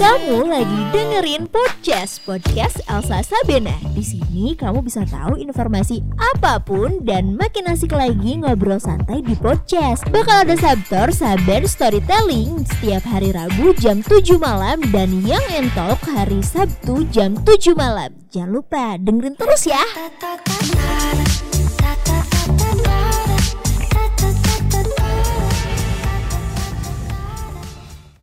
Kamu lagi dengerin podcast podcast Elsa Sabena. Di sini kamu bisa tahu informasi apa pun dan makin asik lagi ngobrol santai di podcast. Bakal ada Sabtor Saben Storytelling setiap hari Rabu jam 7 malam dan yang entok hari Sabtu jam 7 malam. Jangan lupa dengerin terus ya.